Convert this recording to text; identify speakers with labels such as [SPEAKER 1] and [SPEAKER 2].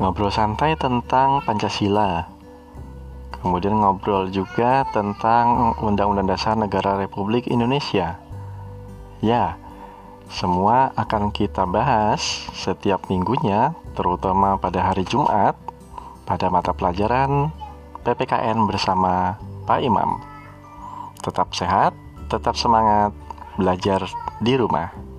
[SPEAKER 1] ngobrol santai tentang Pancasila. Kemudian ngobrol juga tentang Undang-Undang Dasar Negara Republik Indonesia. Ya, semua akan kita bahas setiap minggunya, terutama pada hari Jumat, pada mata pelajaran PPKN bersama Pak Imam. Tetap sehat, tetap semangat, belajar di rumah.